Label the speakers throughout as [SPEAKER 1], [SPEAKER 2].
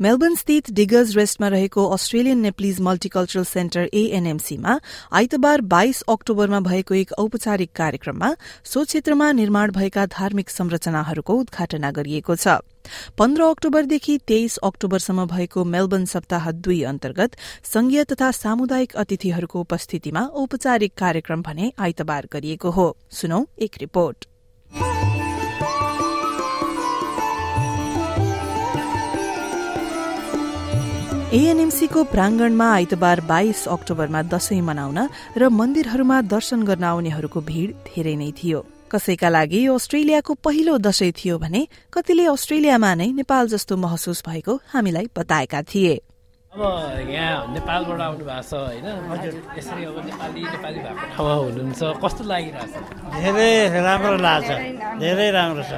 [SPEAKER 1] Melbourne स्थित diggers रेस्टमा रहेको अस्ट्रेलियन नेप्लिज मल्टिकल्चरल सेन्टर एएनएमसीमा आइतबार बाइस अक्टोबरमा भएको एक औपचारिक कार्यक्रममा सो क्षेत्रमा निर्माण भएका धार्मिक संरचनाहरूको उद्घाटन गरिएको छ। पन्ध्र अक्टोबरदेखि तेइस अक्टोबरसम्म भएको मेलबर्न सप्ताह दुई अन्तर्गत संघीय तथा सामुदायिक अतिथिहरूको उपस्थितिमा औपचारिक कार्यक्रम भने आइतबार गरिएको हो। सुनौ एक रिपोर्ट। एएनएमसीको प्रांगणमा आइतबार बाइस अक्टोबरमा दशैं मनाउन र मन्दिरहरूमा दर्शन गर्न आउनेहरूको भीड़ धेरै नै थियो। कसैका लागि अस्ट्रेलियाको पहिलो दशैं थियो भने कतिले अस्ट्रेलियामा नै नेपाल जस्तो महसुस भएको हामीलाई बताएका थिए।
[SPEAKER 2] अब यहाँ नेपालबाट आउनु भएको छ होइन। यसरी अब नेपाली नेपाली भएको ठाउँमा हुनुहुन्छ। कस्तो लागिरहेछ?
[SPEAKER 3] धेरै राम्रो लाग्छ। धेरै राम्रो छ।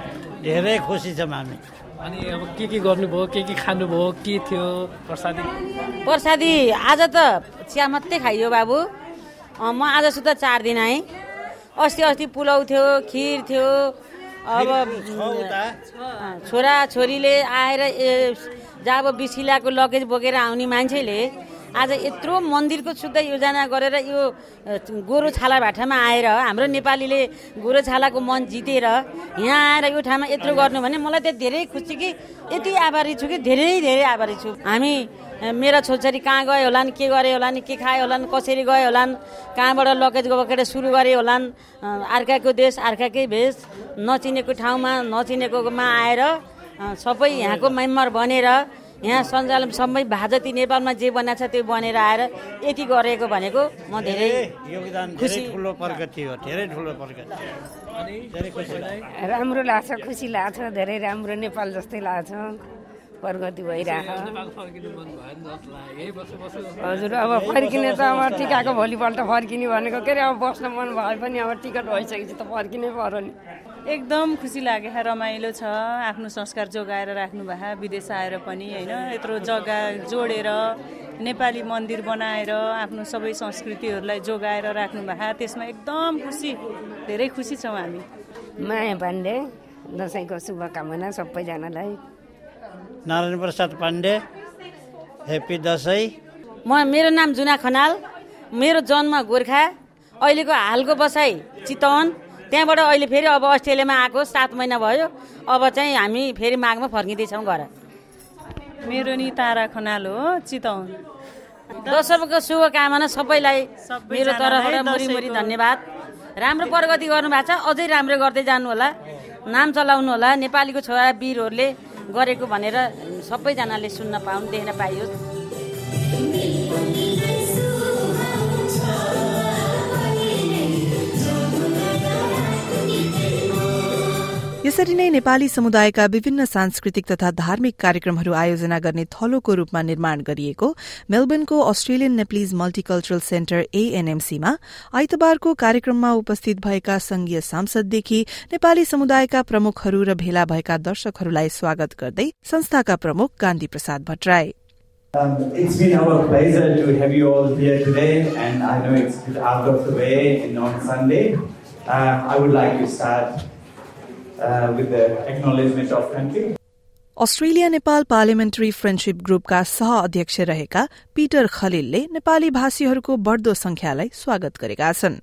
[SPEAKER 3] धेरै खुसी छौँ हामी।
[SPEAKER 2] अनि अब के के गर्नुभयो के के खानुभयो के थियो प्रसादी?
[SPEAKER 4] प्रसादी आज त चिया मात्रै खाइयो बाबु। म आज सुत्दा चार दिन आएँ। अस्ति अस्ति पुलाउ थियो खिर थियो। अब छोरा छोरीले आएर जब बिसिलाको लगेज बोकेर आउने मान्छेले आज यत्रो मन्दिरको शुद्ध योजना गरेर यो गोरु छाला भाटामा आएर हाम्रो नेपालीले गोरु छालाको मन जितेर यहाँ आएर यो ठाउँमा यत्रो गर्नु भने मलाई त धेरै खुसी कि यति आभारी छु कि धेरै धेरै आभारी छु। हामी मेरा छोरछोरी कहाँ गए होलान् के गरे होलान् के खाए होलान् कसरी गए होलान् कहाँबाट लगेज बोकेर सुरु गरे होलान् अर्काको देश अर्काकै भेष नचिनेको ठाउँमा नचिनेकोमा आएर सबै यहाँको मेम्बर बनेर यहाँ सञ्चालन सबै भाजती नेपालमा जे बनाएको छ त्यो बनेर आएर यति गरेको भनेको म धेरै
[SPEAKER 3] योगदान
[SPEAKER 4] खुसी।
[SPEAKER 3] ठुलो प्रगति हो धेरै ठुलो प्रगति।
[SPEAKER 5] राम्रो लाग्छ खुसी लाग्छ धेरै राम्रो नेपाल जस्तै लाग्छ। प्रगति भइरहेको। हजुर अब फर्किने त अब टिकाको भोलिपल्ट फर्किने भनेको के अरे अब बस्न मन भए पनि अब टिकट भइसकेपछि त फर्किनै पर्यो नि।
[SPEAKER 6] एकदम खुसी लाग्यो रमाइलो छ आफ्नो संस्कार जोगाएर राख्नु भएको विदेश आएर पनि होइन? यत्रो जग्गा जोडेर नेपाली मन्दिर बनाएर आफ्नो सबै संस्कृतिहरूलाई जोगाएर राख्नु भएको त्यसमा एकदम खुसी धेरै खुसी छौँ हामी।
[SPEAKER 5] माया पाण्डे दसैँको शुभकामना सबैजनालाई।
[SPEAKER 3] नारायण प्रसाद पाण्डे हेप्पी दसैँ।
[SPEAKER 4] म मेरो नाम जुना खनाल मेरो जन्म गोर्खा अहिलेको हालको बसाइ चितवन। त्यहाँबाट अहिले फेरि अब अस्ट्रेलियामा आएको सात महिना भयो। अब चाहिँ हामी फेरि माघमा फर्किँदैछौँ घर।
[SPEAKER 6] मेरो नि तारा खनाल हो चितवन।
[SPEAKER 4] दसैँको शुभकामना सबैलाई। मेरो तर्फबाट मुरी धन्यवाद। राम्रो प्रगति गर्नु भएको छ। अझै राम्रो गर्दै जानु होला नाम चलाउनु होला नेपालीको छोरा वीरहरूले गरेको भनेर सबैजनाले सुन्न पाउन् देख्न पाइयोस्।
[SPEAKER 1] यसरी नै नेपाली समुदायका विभिन्न सांस्कृतिक तथा धार्मिक कार्यक्रमहरू आयोजना गर्ने थलोको रूपमा निर्माण गरिएको मेलबर्नको अस्ट्रेलियन नेप्लिज मल्टिकल्चरल सेन्टर एएनएमसीमा आइतबारको कार्यक्रममा उपस्थित भएका संघीय सांसददेखि नेपाली समुदायका प्रमुखहरू र भेला भएका दर्शकहरूलाई स्वागत गर्दै संस्थाका प्रमुख Gandhi Prasad Bhattarai
[SPEAKER 7] Um, it's been our pleasure to have you all here today, and I know it's out of the way and on Sunday. Uh, I would like to start with the acknowledgement of country.
[SPEAKER 1] Australia Nepal parliamentary friendship ग्रुपका सह अध्यक्ष रहेका Peter खलिलले Nepali भाषीहरूको बढ़दो संख्यालाई स्वागत गरेका छन्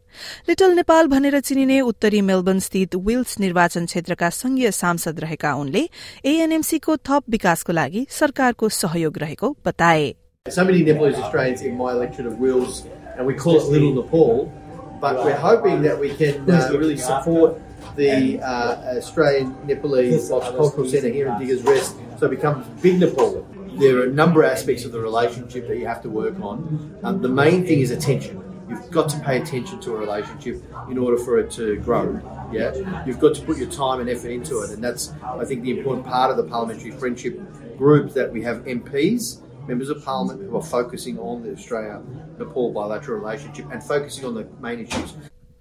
[SPEAKER 1] little Nepal भनेर चिनिने उत्तरी मेलबर्न स्थित विल्स निर्वाचन क्षेत्रका संघीय सांसद रहेका उनले एएनएमसीको थप विकासको लागि सरकारको सहयोग रहेको बताए
[SPEAKER 8] So many Nepalese Australians in my electorate of Wills, and we call it Little Nepal, but we're hoping that we can uh, really support the uh, Australian Nepalese Multicultural Centre here in Diggers Rest so it becomes Big Nepal. There are a number of aspects of the relationship that you have to work on. Um, the main thing is attention. You've got to pay attention to a relationship in order for it to grow. Yeah, you've got to put your time and effort into it, and that's I think the important part of the parliamentary friendship group that we have MPs, members of parliament, who are focusing on the Australia-Nepal bilateral relationship and focusing on the main issues.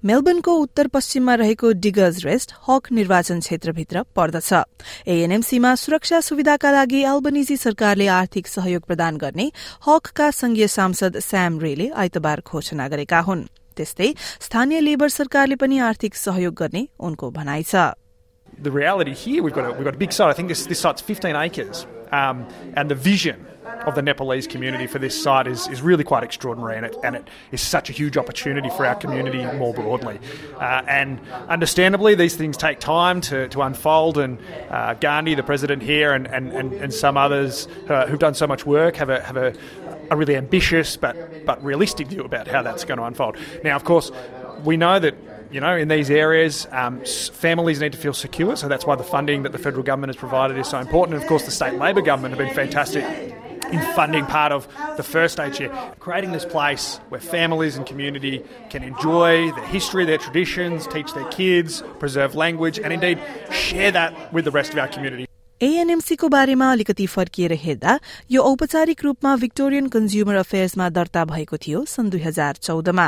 [SPEAKER 1] मेलबर्नको उत्तर पश्चिममा रहेको diggers rest हक निर्वाचन क्षेत्रभित्र पर्दछ एएनएमसीमा सुरक्षा सुविधाका लागि अल्बनिजी सरकारले आर्थिक सहयोग प्रदान गर्ने हकका संघीय सांसद स्याम रेले आइतबार घोषणा गरेका हुन् त्यस्तै स्थानीय लेबर सरकारले पनि आर्थिक सहयोग गर्ने उनको भनाइ छ
[SPEAKER 9] The reality here, we've got a, we've got a big site. I think this, this site's 15 acres. Um, and the vision of the Nepalese community for this site is, is really quite extraordinary, and it, and it is such a huge opportunity for our community more broadly. Uh, and understandably, these things take time to, to unfold, and uh, Gandhi, the president here, and, and, and, and some others uh, who've done so much work have a, have a, a really ambitious but, but realistic view about how that's going to unfold. Now, of course, we know that you know, in these areas, um, families need to feel secure. So that's why the funding that the federal government has provided is so important. And of course, the state Labor government have been fantastic in funding part of the first stage here, creating this place where families and community can enjoy their history, their traditions, teach their kids, preserve language, and indeed share that with the rest of our community.
[SPEAKER 1] एएनएमसीको बारेमा अलिकति फर्किएर हेर्दा यो औपचारिक रूपमा Victorian consumer अफेयर्समा दर्ता भएको थियो सन् दुई हजार चौधमा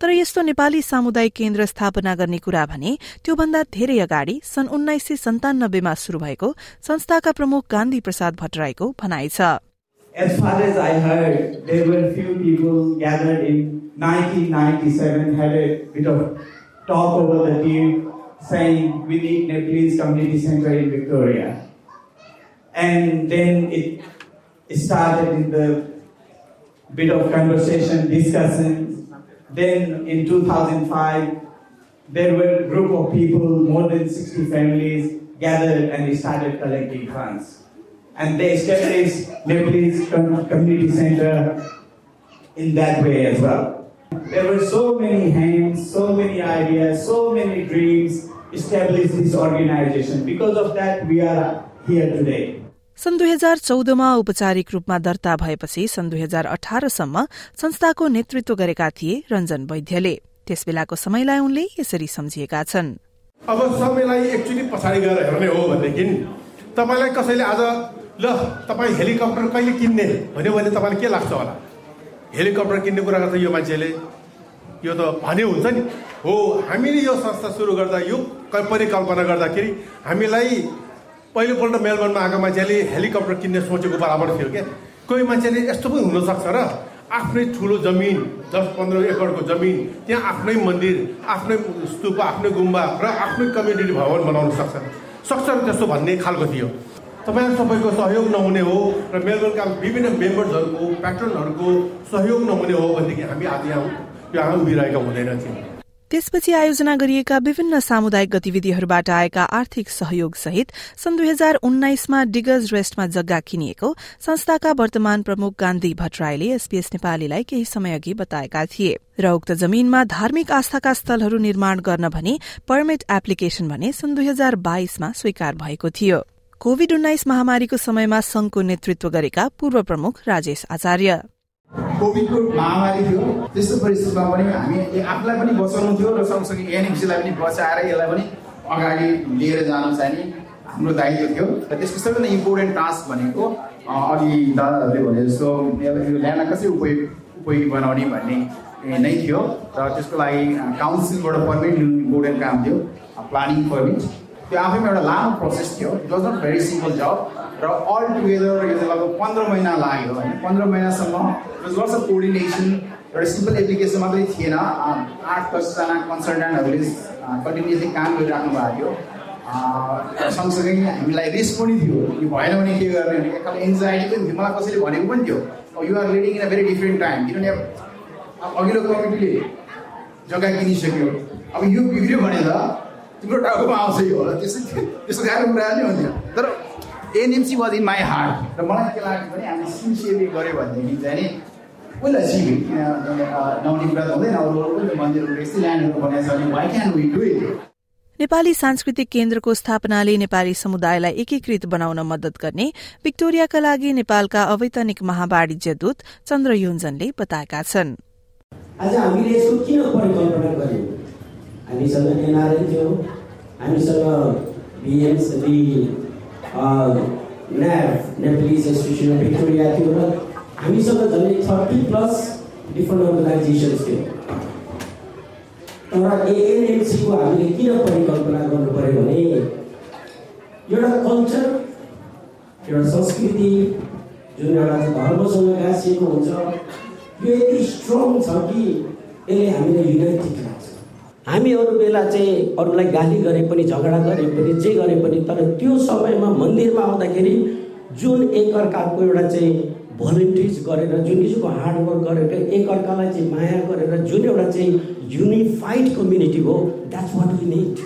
[SPEAKER 1] तर यस्तो नेपाली सामुदायिक केन्द्र स्थापना गर्ने कुरा भने त्योभन्दा धेरै अगाडि सन् उन्नाइस सय सन्तानब्बेमा शुरू भएको संस्थाका प्रमुख गान्धी प्रसाद भट्टराईको भनाइ छ
[SPEAKER 7] as far as I heard, there were few people gathered in 1997, had a bit of talk over the tea, saying we need Nepalese Community Center in Victoria. And then it started in the bit of conversation, discussion. Then in 2005, there were a group of people, more than 60 families, gathered and started collecting funds. And they established Nepalese Com- Community Center in that way as well. There were so many hands, so many ideas, so many dreams established this organization. Because of that, we are here today.
[SPEAKER 1] सन् दुई हजार चौधमा औपचारिक रूपमा दर्ता भएपछि सन् दुई हजार अठारसम्म संस्थाको नेतृत्व गरेका थिए रञ्जन वैद्यले त्यसबेलाको समयलाई उनले यसरी सम्झिएका छन्
[SPEAKER 10] अब समयलाई एकचोटि पछाडि गएर हेर्ने हो भनेदेखि तपाईँलाई कसैले आज ल तपाईँ हेलिकप्टर कहिले किन्ने? भन्यो भने तपाईँलाई के लाग्छ होला? हेलिकप्टर किन्ने कुरा गर्छ यो मान्छेले यो त भन्यो हुन्छ नि। हो हामीले यो संस्था सुरु गर्दा यो परिकल्पना गर्दाखेरि हामीलाई पहिलोपल्ट मेलबर्नमा आएको मान्छेले हेलिकप्टर किन्ने सोचेको बराबर थियो क्या। कोही मान्छेले यस्तो पनि हुनसक्छ र आफ्नै ठुलो जमिन दस पन्ध्र एकरको जमिन त्यहाँ आफ्नै मन्दिर आफ्नै स्तूप आफ्नै गुम्बा र आफ्नै कम्युनिटी भवन बनाउन सक्छ। सक्छ त्यस्तो भन्ने खालको थियो। तपाईँहरू सबैको सहयोग नहुने हो र मेलबर्नका विभिन्न मेम्बर्सहरूको प्याट्रनहरूको सहयोग नहुने हो भनेदेखि हामी आज यहाँ यहाँ उभिरहेका हुँदैन थियौँ
[SPEAKER 1] त्यसपछि आयोजना गरिएका विभिन्न सामुदायिक गतिविधिहरूबाट आएका आर्थिक सहयोग सहित सन् दुई हजार उन्नाइसमा डिगज रेस्टमा जग्गा किनिएको संस्थाका वर्तमान प्रमुख गान्धी भट्टराईले एसपीएस नेपालीलाई केही समय अघि बताएका थिए र उक्त जमीनमा धार्मिक आस्थाका स्थलहरू निर्माण गर्न भने पर्मिट एप्लिकेशन भने सन् दुई हजार बाइसमा स्वीकार भएको थियो। कोविड उन्नाइस महामारीको समयमा संघको नेतृत्व गरेका पूर्व प्रमुख राजेश आचार्य।
[SPEAKER 11] कोभिडको महामारी थियो त्यस्तो परिस्थितिमा पनि हामी आफूलाई पनि बचाउनु थियो र सँगसँगै एनएमसीलाई पनि बचाएर यसलाई पनि अगाडि लिएर जानु चाहिँ हाम्रो दायित्व थियो। र त्यसको सबैभन्दा इम्पोर्टेन्ट टास्क भनेको अघि दादाहरूले भने जस्तो यो ल्यान्डलाई कसरी उपयोग उपयोगी बनाउने भन्ने नै थियो। र त्यसको लागि काउन्सिलबाट पर्मिट लिनु इम्पोर्टेन्ट काम थियो प्लानिङ पर्मिट त्यो आफैमा एउटा लामो प्रोसेस थियो। It was not very simple job र अल टुगेदर यो चाहिँ लगभग पन्ध्र महिना लाग्यो होइन। पन्ध्र महिनासम्म लट्स अफ कोर्डिनेसन एउटा सिम्पल एप्लिकेसन मात्रै थिएन। आठ दसजना कन्सल्टेन्टहरूले कन्टिन्युसली काम गरिराख्नु भएको थियो। सँगसँगै हामीलाई रिस्क पनि थियो। यो भएन भने के गर्ने भने एक एन्जाइटी पनि थियो। मलाई कसैले भनेको पनि थियो you're leading in a very different time किनभने अघिल्लो कमिटीले जग्गा किनिसक्यो। अब यो बिग्रियो भने त तिम्रो टाउकोमा आउँछ यो होला त्यस्तो त्यस्तो गाह्रो कुरा नै हुन्थ्यो तर NMC was in my heart र मलाई के लाग्यो भने हामीले सिन्सियरली गऱ्यो भनेदेखि चाहिँ नि विल अचिभ इट नहुने कुरा त हुँदैन अरू अरू मन्दिरहरू यस्तै ल्यान्डहरू बनाएको छ भने why can we do it
[SPEAKER 1] Nepali सांस्कृतिक केन्द्रको स्थापनाले नेपाली समुदायलाई एकीकृत बनाउन मदत गर्ने विक्टोरियाका लागि नेपालका अवैतनिक महावाणिज्य दूत चन्द्र योन्जनले बताएका छन्
[SPEAKER 12] आज हामीले यसको किन परिकल्पना गर्यौँ हामीसँग एनआरएन थियो। हामीसँग BMC NAV Nepalese association of Victoria थियो र हामीसँग झन्डै थर्टी प्लस डिफ्रेन्ट अर्गनाइजेसन्स थियो। तर एएनएमसीको हामीले किन परिकल्पना गर्नु पऱ्यो भने एउटा कल्चर एउटा संस्कृति जुन एउटा धर्मसँग गाँसिएको हुन्छ यो यति स्ट्रङ छ कि यसले हामीले युनाइटेड हामी अरू बेला चाहिँ अरूलाई गाली गरे पनि झगडा गरे पनि जे गरे पनि तर त्यो समयमा मन्दिरमा आउँदाखेरि जुन एकअर्काको एउटा चाहिँ भलिन्टियर्स गरेर जुन किसिमको हार्डवर्क गरेर एकअर्कालाई चाहिँ माया गरेर जुन एउटा चाहिँ युनिफाइड कम्युनिटी हो द्याट्स वाट वी निड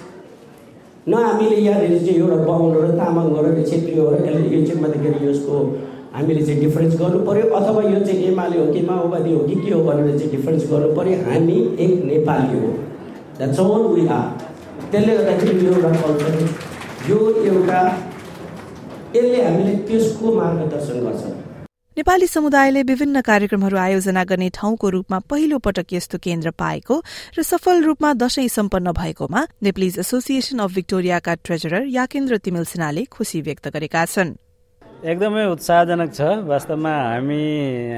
[SPEAKER 12] न हामीले यहाँनिर चाहिँ एउटा बाहुन र तामाङ गरेर छेत्री हो र यसले यो चाहिँ मात्रै यसको हामीले चाहिँ डिफरेन्स गर्नु पऱ्यो अथवा यो चाहिँ एमाले हो कि माओवादी हो कि के हो भनेर चाहिँ डिफरेन्स गर्नु पऱ्यो हामी एक नेपाली हो। द्याट्स अल वी आर त्यसले गर्दाखेरि यो एउटा कल्चर यो एउटा यसले हामीले त्यसको मार्गदर्शन गर्छ
[SPEAKER 1] नेपाली समुदायले विभिन्न कार्यक्रमहरू आयोजना गर्ने ठाउँको रूपमा पहिलो पटक यस्तो केन्द्र पाएको र सफल रूपमा दशैं सम्पन्न भएकोमा नेप्लिज एसोसिएसन अफ विक्टोरियाका ट्रेजरर याकेन्द्र तिमिल सिन्हाले खुशी व्यक्त गरेका छन्।
[SPEAKER 13] एकदमै उत्साहजनक छ। वास्तवमा हामी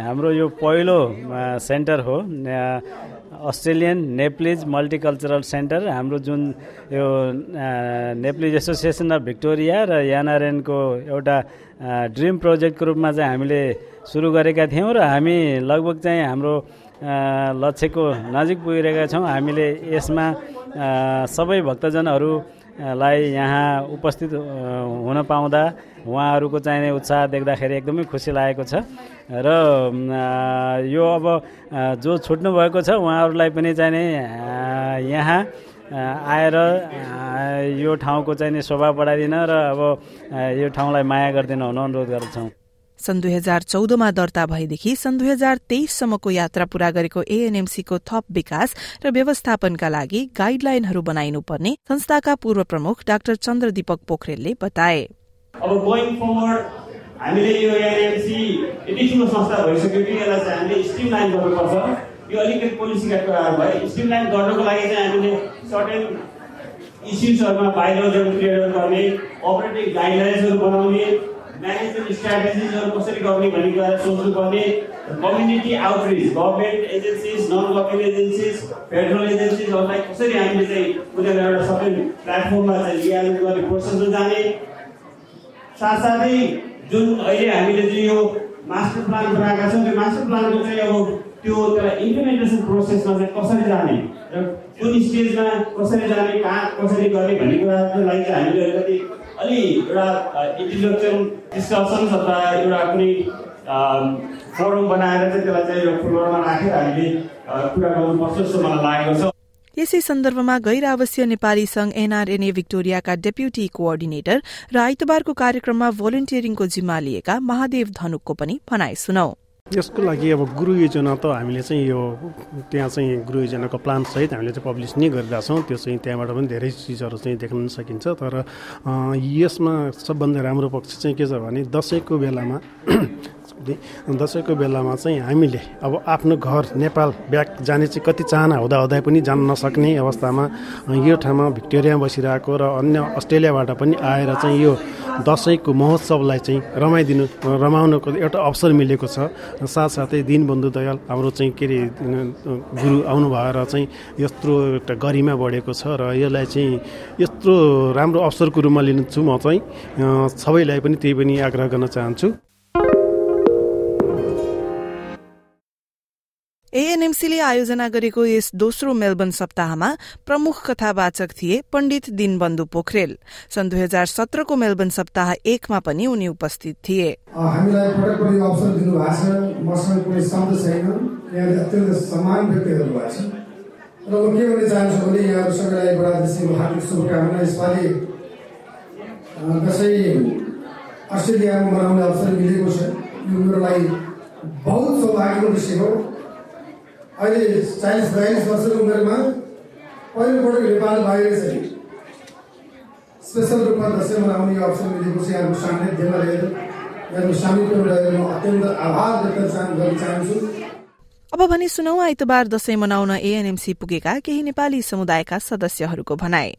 [SPEAKER 13] हाम्रो यो पहिलो सेन्टर हो। Australian Nepalese multicultural centre. हाम्रो जुन यो नेप्लिज एसोसिएसन अफ भिक्टोरिया र एनआरएनको एउटा ड्रिम प्रोजेक्टको रूपमा चाहिँ हामीले सुरु गरेका थियौँ र हामी लगभग चाहिँ हाम्रो लक्ष्यको नजिक पुगिरहेका छौँ। हामीले यसमा सबै भक्तजनहरूलाई यहाँ उपस्थित हुन पाउँदा उहाँहरूको चाहिने उत्साह देख्दाखेरि एकदमै खुसी लागेको छ। र यो अब जो छुट्नु भएको छ उहाँहरूलाई पनि चाहिने यहाँ आएर यो ठाउँको चाहिँ शोभा बढाइदिन र अब यो ठाउँलाई माया गरिदिन हुन अनुरोध गर्छौँ
[SPEAKER 1] सन् दुई हजार चौधमा दर्ता भएदेखि सन् दुई हजार तेइससम्मको यात्रा पूरा गरेको एएनएमसीको थप विकास र व्यवस्थापनका लागि गाइडलाइनहरू बनाइनुपर्ने संस्थाका पूर्व प्रमुख डाक्टर चन्द्र दीपक पोखरेलले बताए।
[SPEAKER 14] अब हामीले यो एएनएमसी यति ठुलो संस्था भइसक्यो कि यसलाई चाहिँ हामीले स्ट्रिम गर्नुपर्छ। यो अलिकति पोलिसीका कुराहरू भयो स्ट्रिम गर्नको लागि चाहिँ हामीले सर्टेन इस्युजहरूमा बायोलोजीहरू क्लियर गर्ने अपरेटिङ गाइडलाइन्सहरू बनाउने म्यानेजमेन्ट स्ट्राटेजिजहरू कसरी गर्ने भन्ने कुरा सोच्नुपर्ने community outreach government agencies non government agencies federal एजेन्सिजहरूलाई कसरी हामीले चाहिँ उनीहरूलाई एउटा सबै प्लेटफर्ममा चाहिँ लिएर गर्ने प्रोसेसमा जाने साथसाथै जुन अहिले हामीले चाहिँ यो मास्टर प्लान बनाएका छौँ त्यो मास्टर प्लानको चाहिँ अब त्यो त्यसलाई इम्प्लिमेन्टेसन प्रोसेसमा चाहिँ कसरी जाने र कुन स्टेजमा कसरी जाने कहाँ कसरी गर्ने भन्ने कुराको लागि चाहिँ हामीले अलिकति अलि एउटा इन्टेलेक्चुअल डिस्कसन अथवा एउटा कुनै फोरम बनाएर चाहिँ त्यसलाई चाहिँ एउटा फ्लोरमा राखेर हामीले कुरा गर्नुपर्छ जस्तो मलाई लागेको छ।
[SPEAKER 1] यसै सन्दर्भमा गैर आवासीय नेपाली संघ एनआरएनए भिक्टोरियाका डेप्युटी कोअर्डिनेटर र आइतबारको कार्यक्रममा भोलिन्टियरिङको जिम्मा लिएका महादेव धनुकको पनि भनाइ सुनौ।
[SPEAKER 15] यसको लागि अब गुरु योजना त हामीले चाहिँ यो त्यहाँ चाहिँ गुरु योजनाको प्लानसहित हामीले चाहिँ पब्लिस नै गरिरहेछौँ त्यो चाहिँ त्यहाँबाट पनि धेरै चिजहरू चाहिँ देख्न सकिन्छ। तर यसमा सबभन्दा राम्रो पक्ष चाहिँ के छ भने दसैँको बेलामा दसैँको बेलामा चाहिँ हामीले अब आफ्नो घर नेपाल ब्याक जाने चाहिँ कति चाहना हुँदा हुँदै पनि जान नसक्ने अवस्थामा यो ठाउँमा भिक्टोरियामा बसिरहेको र अन्य अस्ट्रेलियाबाट पनि आएर चाहिँ यो दसैँको महोत्सवलाई चाहिँ रमाइदिनु रमाउनुको एउटा अवसर मिलेको छ। साथसाथै दिनबन्धु दयाल हाम्रो चाहिँ के अरे गुरु आउनु भएर चाहिँ यत्रो एउटा गरिमा बढेको छ र यसलाई चाहिँ यत्रो राम्रो अवसरको रूपमा लिन्छु म चाहिँ। सबैलाई पनि त्यही पनि आग्रह गर्न चाहन्छु।
[SPEAKER 1] एएनएमसीले आयोजना गरेको यस दोस्रो मेलबर्न सप्ताहमा प्रमुख कथावाचक थिए पण्डित दिनबन्धु पोखरेल। सन् दुई हजार सत्रको मेलबर्न सप्ताह एकमा पनि उनी उपस्थित थिए।
[SPEAKER 16] हामीलाई पटक पटक अवसर दिनुभएको छ। मसँग कुनै शब्द छैन। यहाँले अत्यन्त सम्मान व्यक्त गर्नुभएको छ। र म के भन्न चाहन्छु भने यहाँहरू सबैलाई बडा दसैँको हार्दिक शुभकामना। यसपालि दसैँ अस्ट्रेलियामा मनाउने अवसर मिलेको छ। यो मेरो लागि बहुत सौभाग्यको विषय हो। अहिले चालिस बयालिस वर्षको उमेरमा पहिलोपटक नेपाल बाहिर चाहिँ स्पेसल रूपमा दसैँ मनाउने अवसर मिलेको छ। यहाँको सान्निध्यमा रहेर यहाँको सामिप्यमा रहेर म अत्यन्त आभार व्यक्त गर्न चाहन्छु।
[SPEAKER 1] अब भने सुनौ आइतबार दशैं मनाउन एएनएमसी पुगेका केही नेपाली समुदायका सदस्यहरूको भनाए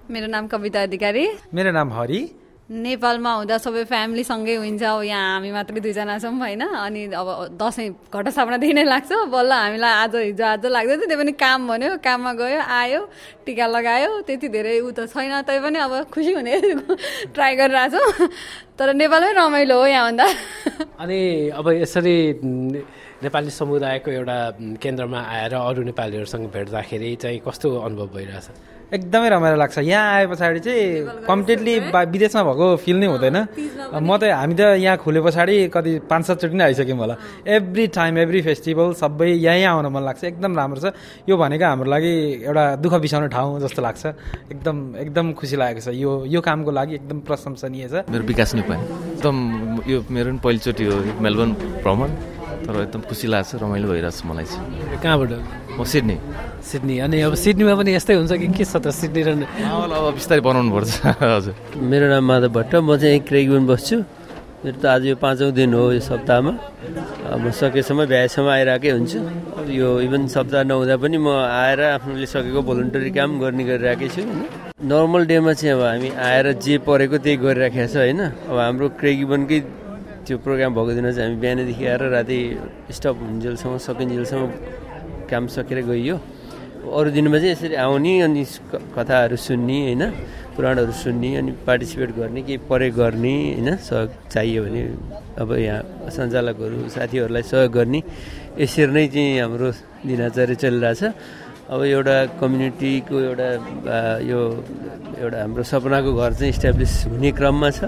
[SPEAKER 17] मेरो नाम कविता अधिकारी।
[SPEAKER 18] मेरो नाम हरि।
[SPEAKER 17] नेपालमा हुँदा सबै फ्यामिलीसँगै हुन्छ अब यहाँ हामी मात्रै दुईजना छौँ होइन? अनि अब दसैँ घटसापनादेखि नै लाग्छ। बल्ल हामीलाई आज हिजो आज लाग्दै थियो। त्यो पनि काम भन्यो काममा गयो आयो टिका लगायो। त्यति धेरै ऊ त छैन तै पनि अब खुसी हुने ट्राई गरिरहेको छौँ तर नेपालमै रमाइलो हो यहाँभन्दा।
[SPEAKER 2] अनि अब यसरी नेपाली समुदायको एउटा केन्द्रमा आएर अरू नेपालीहरूसँग भेट्दाखेरि चाहिँ कस्तो अनुभव भइरहेछ?
[SPEAKER 18] एकदमै रमाइलो लाग्छ। यहाँ आए पछाडि चाहिँ कम्प्लिटली विदेशमा भएको फिल नै हुँदैन। म त हामी त यहाँ खुले पछाडि कति पाँच सातचोटि नै आइसक्यौँ होला। एभ्री टाइम एभ्री फेस्टिभल सबै यहीँ आउन मन लाग्छ। एकदम राम्रो छ। यो भनेको हाम्रो लागि एउटा दुःख बिसाउने ठाउँ जस्तो लाग्छ। एकदम एकदम खुसी लागेको छ। यो यो कामको लागि एकदम प्रशंसनीय छ।
[SPEAKER 19] मेरो विकास नेपाल एकदम यो मेरो पनि पहिलोचोटि हो मेलबर्न भ्रमण। तर एकदम खुसी लाग्छ रमाइलो भइरहेको छ मलाई चाहिँ।
[SPEAKER 2] कहाँबाट?
[SPEAKER 19] म सिडनी।
[SPEAKER 2] सिडनी अनि अब सिडनीमा पनि यस्तै हुन्छ कि के छ त सिडनी र
[SPEAKER 19] अब बिस्तारै बनाउनु पर्छ हजुर।
[SPEAKER 20] मेरो नाम माधव भट्ट म चाहिँ क्रेगुन बस्छु। मेरो त आज यो पाँचौँ दिन हो यो सप्ताहमा। म सकेसम्म भ्याएसम्म आइरहेकै हुन्छु। यो इभन सप्ताह नहुँदा पनि म आएर आफ्नोले सकेको भोलिन्टरी काम गर्ने गरिरहेकै छु होइन। नर्मल डेमा चाहिँ अब हामी आएर जे परेको त्यही गरिराखेको छ होइन। अब हाम्रो क्रेगिबनकै त्यो प्रोग्राम भएको दिन चाहिँ हामी बिहानदेखि आएर राति स्टप हुन्जेलसम्म सकिन्जेलसम्म काम सकेर गइयो। अरू दिनमा चाहिँ यसरी आउने अनि कथाहरू सुन्ने होइन? पुराणहरू सुन्ने अनि पार्टिसिपेट गर्ने केही परे गर्ने होइन? सहयोग चाहियो भने अब यहाँ सञ्चालकहरू साथीहरूलाई सहयोग गर्ने यसरी नै चाहिँ हाम्रो दिनाचर्य चलिरहेछ। अब एउटा कम्युनिटीको एउटा यो एउटा हाम्रो सपनाको घर चाहिँ इस्टाब्लिस हुने क्रममा छ।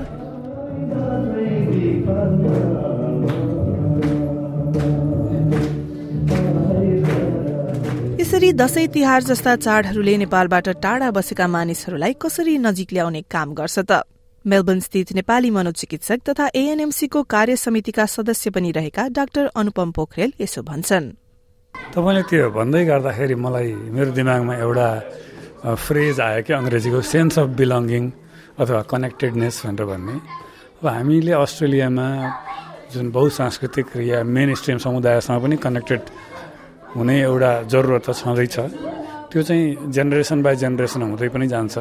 [SPEAKER 1] यसरी दशैं तिहार जस्ता चाडहरूले नेपालबाट टाढा बसेका मानिसहरूलाई कसरी नजिक ल्याउने काम गर्छ त? मेलबर्न स्थित नेपाली मनोचिकित्सक तथा एएनएमसीको कार्य समितिका सदस्य पनि रहेका डाक्टर अनुपम पोखरेल यसो भन्छन्।
[SPEAKER 21] तपाईँले त्यो भन्दै गर्दाखेरि मलाई मेरो दिमागमा एउटा फ्रेज आयो कि अङ्ग्रेजीको सेन्स अफ बिलोङ्गिङ अथवा कनेक्टेडनेस भनेर भन्ने। अब हामीले अस्ट्रेलियामा जुन बहुसांस्कृतिक या मेन स्ट्रिम समुदायसँग पनि कनेक्टेड हुने एउटा जरुरत त छँदैछ। त्यो चाहिँ जेनेरेसन बाई जेनेरेसन हुँदै पनि जान्छ।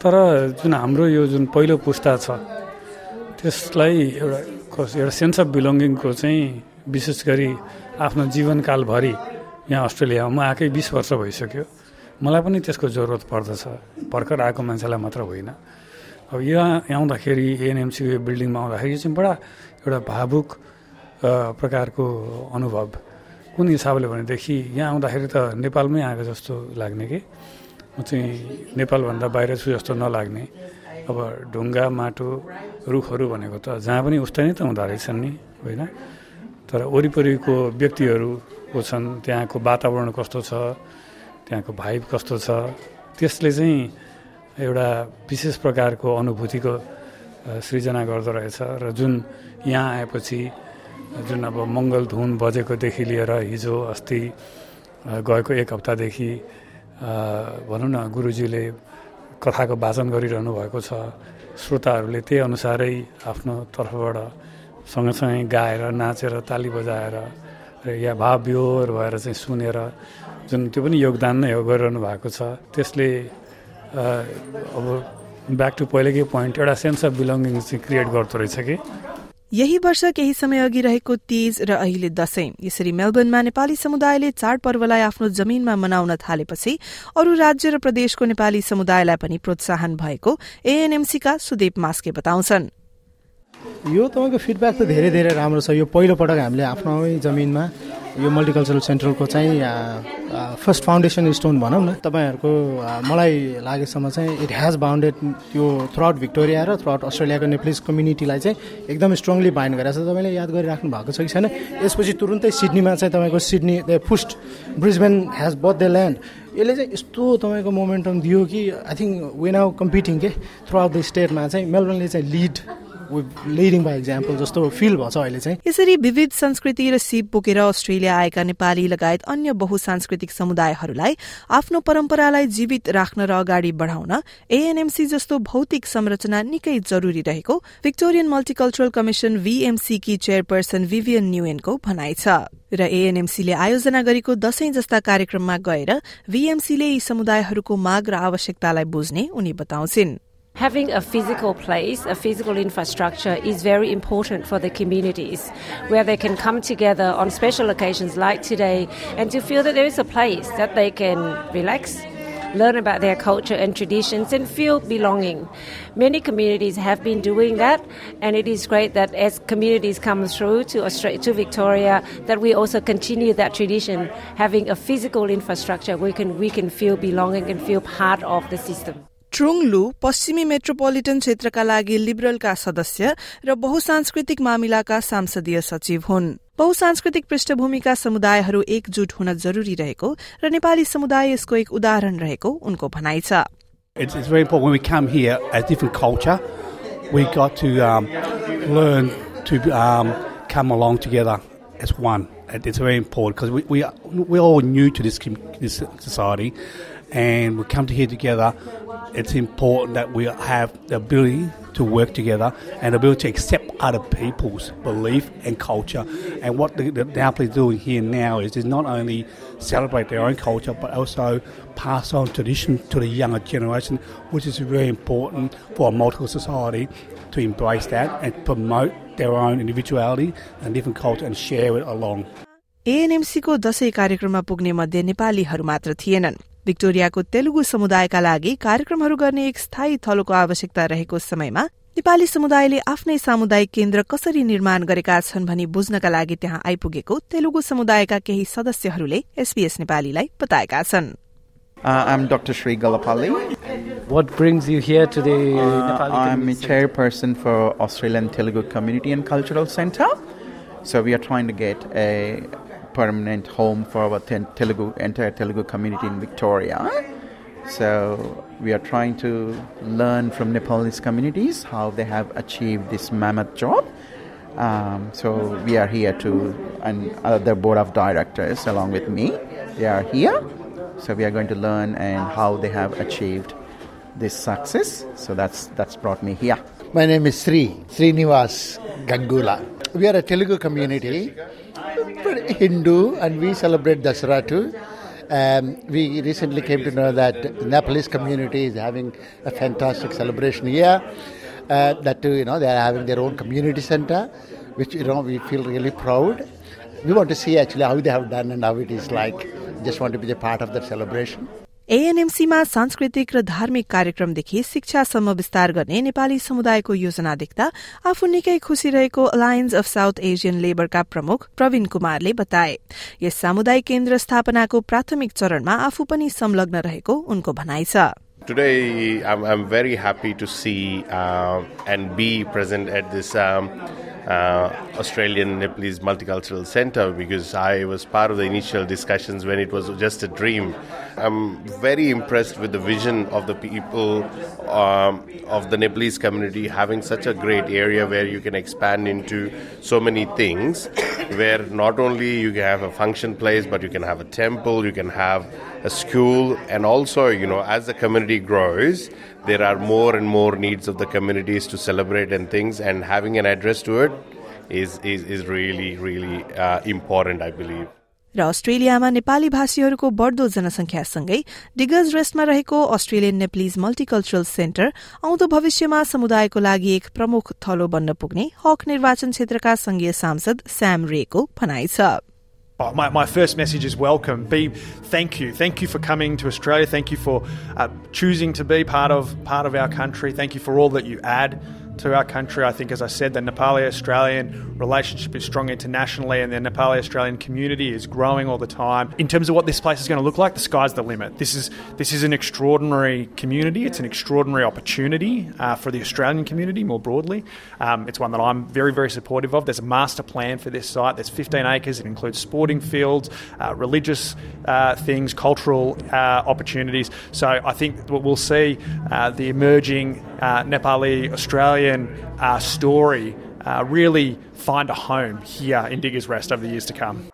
[SPEAKER 21] तर जुन हाम्रो यो जुन पहिलो पुस्ता छ त्यसलाई एउटा एउटा सेन्स अफ बिलोङ्गिङको चाहिँ विशेष गरी आफ्नो जीवनकालभरि यहाँ अस्ट्रेलियामा म आएकै बिस वर्ष भइसक्यो। मलाई पनि त्यसको जरुरत पर्दछ। भर्खर आएको मान्छेलाई मात्र होइन। अब यहाँ आउँदाखेरि एएनएमसीको यो बिल्डिङमा आउँदाखेरि चाहिँ बडा एउटा भावुक प्रकारको अनुभव। कुन हिसाबले भनेदेखि यहाँ आउँदाखेरि त नेपालमै आएको जस्तो लाग्ने कि? म चाहिँ नेपालभन्दा बाहिर छु जस्तो नलाग्ने। अब ढुङ्गा माटो रुखहरू भनेको त जहाँ पनि उस्तै नै त हुँदो रहेछन् नि होइन? तर वरिपरिको व्यक्तिहरूको छन् त्यहाँको वातावरण कस्तो छ त्यहाँको भाइब कस्तो छ त्यसले चाहिँ एउटा विशेष प्रकारको अनुभूतिको सृजना गर्दो रहेछ। र जुन यहाँ आएपछि जुन अब मङ्गल धुन बजेकोदेखि लिएर हिजो अस्ति गएको एक हप्तादेखि भनौँ न गुरुजीले कथाको वाचन गरिरहनु भएको छ। श्रोताहरूले त्यही अनुसारै आफ्नो तर्फबाट सँगसँगै गाएर नाचेर ताली बजाएर र या भाव विहोर भएर चाहिँ सुनेर जुन त्यो पनि योगदान नै हो गरिरहनु भएको छ। त्यसले अब ब्याक टु पहिलेकै पोइन्ट एउटा सेन्स अफ बिलोङ्गिङ चाहिँ क्रिएट गर्दो रहेछ कि?
[SPEAKER 1] यही वर्ष केही समय अघि रहेको तीज र अहिले दशैं यसरी मेलबर्नमा नेपाली समुदायले चाडपर्वलाई आफ्नो जमीनमा मनाउन थालेपछि अरू राज्य र प्रदेशको नेपाली समुदायलाई पनि प्रोत्साहन भएको एएनएमसीका सुदेव मास्के बताउँछन्।
[SPEAKER 22] यो तपाईँको फिडब्याक त धेरै धेरै राम्रो छ। यो पहिलोपटक हामीले आफ्नै जमिनमा यो मल्टिकल्चरल सेन्ट्रलको चाहिँ फर्स्ट फाउन्डेसन स्टोन भनौँ न। तपाईँहरूको मलाई लागेसम्म चाहिँ इट हेज बााउन्डेड त्यो थ्रु आउट भिक्टोरिया र थ्रु आउट अस्ट्रेलियाको नेप्लिज कम्युनिटीलाई चाहिँ एकदम स्ट्रङली बाइन्ड गरेर तपाईँले याद गरिराख्नु भएको छ कि छैन? यसपछि तुरुन्तै सिडनीमा चाहिँ तपाईँको Sydney the first Brisbane has both the land यसले चाहिँ यस्तो तपाईँको मोमेन्टम दियो कि I think when our competing के? थ्रु आउट द स्टेटमा चाहिँ मेलबर्नले चाहिँ लिड लिडिङ बाई जस्तो फिल अहिले चाहिँ।
[SPEAKER 1] यसरी विविध संस्कृति र सिप बोकेर अस्ट्रेलिया आएका नेपाली लगायत अन्य बहुसांस्कृतिक समुदायहरूलाई आफ्नो परम्परालाई जीवित राख्न र अगाडि बढ़ाउन एएनएमसी जस्तो भौतिक संरचना निकै जरूरी रहेको विक्टोरियन मल्टिकल्चरल कमिशन वीएमसी की चेयरपर्सन विभियन न्युएनको भनाइ छ। र एएनएमसीले आयोजना गरेको दशैं जस्ता कार्यक्रममा गएर वीएमसीले यी समुदायहरूको माग र आवश्यकतालाई बुझ्ने उनी बताउँछिन्।
[SPEAKER 23] Having a physical place, a physical infrastructure is very important for the communities where they can come together on special occasions like today and to feel that there is a place that they can relax. Learn about their culture and traditions and feel belonging. Many communities have been doing that, and it is great that as communities come through to Australia, to Victoria, that we also continue that tradition, having a physical infrastructure we can we can feel belonging and feel part of the system.
[SPEAKER 1] ट्रुङलु पश्चिमी metropolitan क्षेत्रका लागि लिबरलका सदस्य र बहुसांस्कृतिक मामिलाका सांसदीय सचिव हुन्। बहुसांस्कृतिक पृष्ठभूमिका समुदायहरू एकजुट हुन जरूरी रहेको र नेपाली समुदाय यसको एक उदाहरण रहेको उनको भनाइ छ।
[SPEAKER 24] and we come to here together. It's important that we have the ability to work together and the ability to accept other people's belief and culture. And what the, the Napoli is doing here now is, is not only celebrate their own culture but also pass on tradition to the younger generation, which is very important for a multicultural society to embrace that and promote their own individuality and different culture and share it along.
[SPEAKER 1] एएनएमसीको Dashain कार्यक्रममा पुग्ने मध्ये नेपालीहरू मात्र थिएनन् विक्टोरियाको तेलुगु समुदायका लागि कार्यक्रमहरू गर्ने एक स्थायी थलोको आवश्यकता रहेको समयमा नेपाली समुदायले आफ्नै सामुदायिक केन्द्र कसरी निर्माण गरेका छन् भनी बुझ्नका लागि त्यहाँ आइपुगेको तेलुगु समुदायका केही सदस्यहरूले एसपीएस नेपालीलाई बताएका छन्
[SPEAKER 25] Uh, I'm Dr. Sri Galapalli.
[SPEAKER 2] What brings you here to the
[SPEAKER 25] Uh,
[SPEAKER 2] Nepali
[SPEAKER 25] I'm a chairperson for Australian Telugu Community and Cultural Centre. So we are trying to get a permanent home for our ten- Telugu entire Telugu community in Victoria. So we are trying to learn from Nepalese communities how they have achieved this mammoth job. Um, so we are here to, and other board of directors along with me, they are here. So we are going to learn and how they have achieved this success. So that's that's brought me here.
[SPEAKER 26] My name is Sri, Srinivas Gangula. We are a Telugu community, Hindu, and we celebrate Dasara too. Um, we recently came to know that the Nepalese community is having a fantastic celebration here. Uh, that too, you know, they are having their own community center, which you know we feel really proud. We want to see actually how they have done and how it is like. Just want to be a part of that celebration.
[SPEAKER 1] एएनएमसीमा सांस्कृतिक र धार्मिक कार्यक्रमदेखि शिक्षासम्म विस्तार गर्ने नेपाली समुदायको योजना देख्दा आफू निकै खुशी रहेको अलायन्स अफ साउथ एसियन लेबरका प्रमुख प्रवीण कुमारले बताए। यस सामुदायिक केन्द्र स्थापनाको प्राथमिक चरणमा आफू पनि संलग्न रहेको उनको भनाइ छ।
[SPEAKER 27] Today, I'm, I'm very happy to see uh, and be present at this um, uh, Australian Nepalese Multicultural Center because I was part of the initial discussions when it was just a dream. I'm very impressed with the vision of the people um, of the Nepalese community having such a great area where you can expand into so many things, where not only you can have a function place, but you can have a temple, you can have a school, and also, you know, as the community grows, there are more and more needs of the communities to celebrate and things, and having an address to it is is, is really really uh, important, I believe.
[SPEAKER 1] र अस्ट्रेलियामा नेपाली भाषीहरूको बढ़दो जनसंख्यासँगै डिगज रेस्टमा रहेको Australian Nepalese multicultural centre आउँदो भविष्यमा समुदायको लागि एक प्रमुख थलो बन्न पुग्ने हक निर्वाचन क्षेत्रका संघीय सांसद स्याम रेको भनाइ छ
[SPEAKER 9] Oh, my, my first message is welcome. Be thank you, thank you for coming to Australia. Thank you for uh, choosing to be part of part of our country. Thank you for all that you add to our country. I think, as I said, the Nepali Australian relationship is strong internationally, and the Nepali Australian community is growing all the time. In terms of what this place is going to look like, the sky's the limit. This is this is an extraordinary community. It's an extraordinary opportunity uh, for the Australian community more broadly. Um, it's one that I'm very very supportive of. There's a master plan for this site. There's 15 acres. It includes sporting fields, uh, religious uh, things, cultural uh, opportunities. So I think we'll see uh, the emerging uh, Nepali Australian uh, story uh, really find a home here in Diggers Rest over the years to come.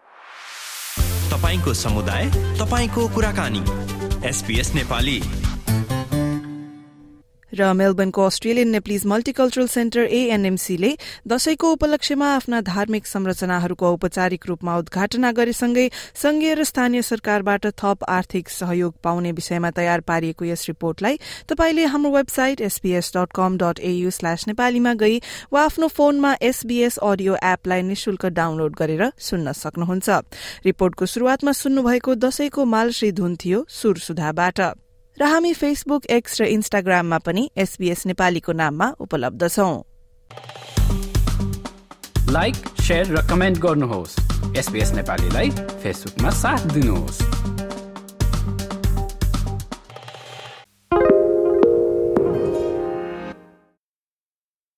[SPEAKER 28] तपाईँको समुदाय तपाईँको कुराकानी SPS Nepali
[SPEAKER 1] र मेलबर्नको Australian Nepalese multicultural centre एएनएमसीले दशैंको उपलक्ष्यमा आफ्ना धार्मिक संरचनाहरूको औपचारिक रूपमा उद्घाटन गरेसँगै संघीय र स्थानीय सरकारबाट थप आर्थिक सहयोग पाउने विषयमा तयार पारिएको यस रिपोर्टलाई तपाईँले हाम्रो website SBS dot com dot AU slash नेपालीमा गई वा आफ्नो फोनमा एसबीएस अडियो एपलाई निशुल्क डाउनलोड गरेर सुन्न सक्नुहुन्छ। रिपोर्टको शुरूआतमा सुन्नुभएको दशैंको मालश्री धुन थियो सुर सुधाबाट। र हामी फेसबुक एक्स र इन्स्टाग्राममा पनि एसबीएस नेपालीको नाममा उपलब्ध छौं।
[SPEAKER 29] लाइक र कमेन्ट गर्नुहोस्। एसबीएस नेपालीलाई फेसबुकमा साथ दिनुहोस्।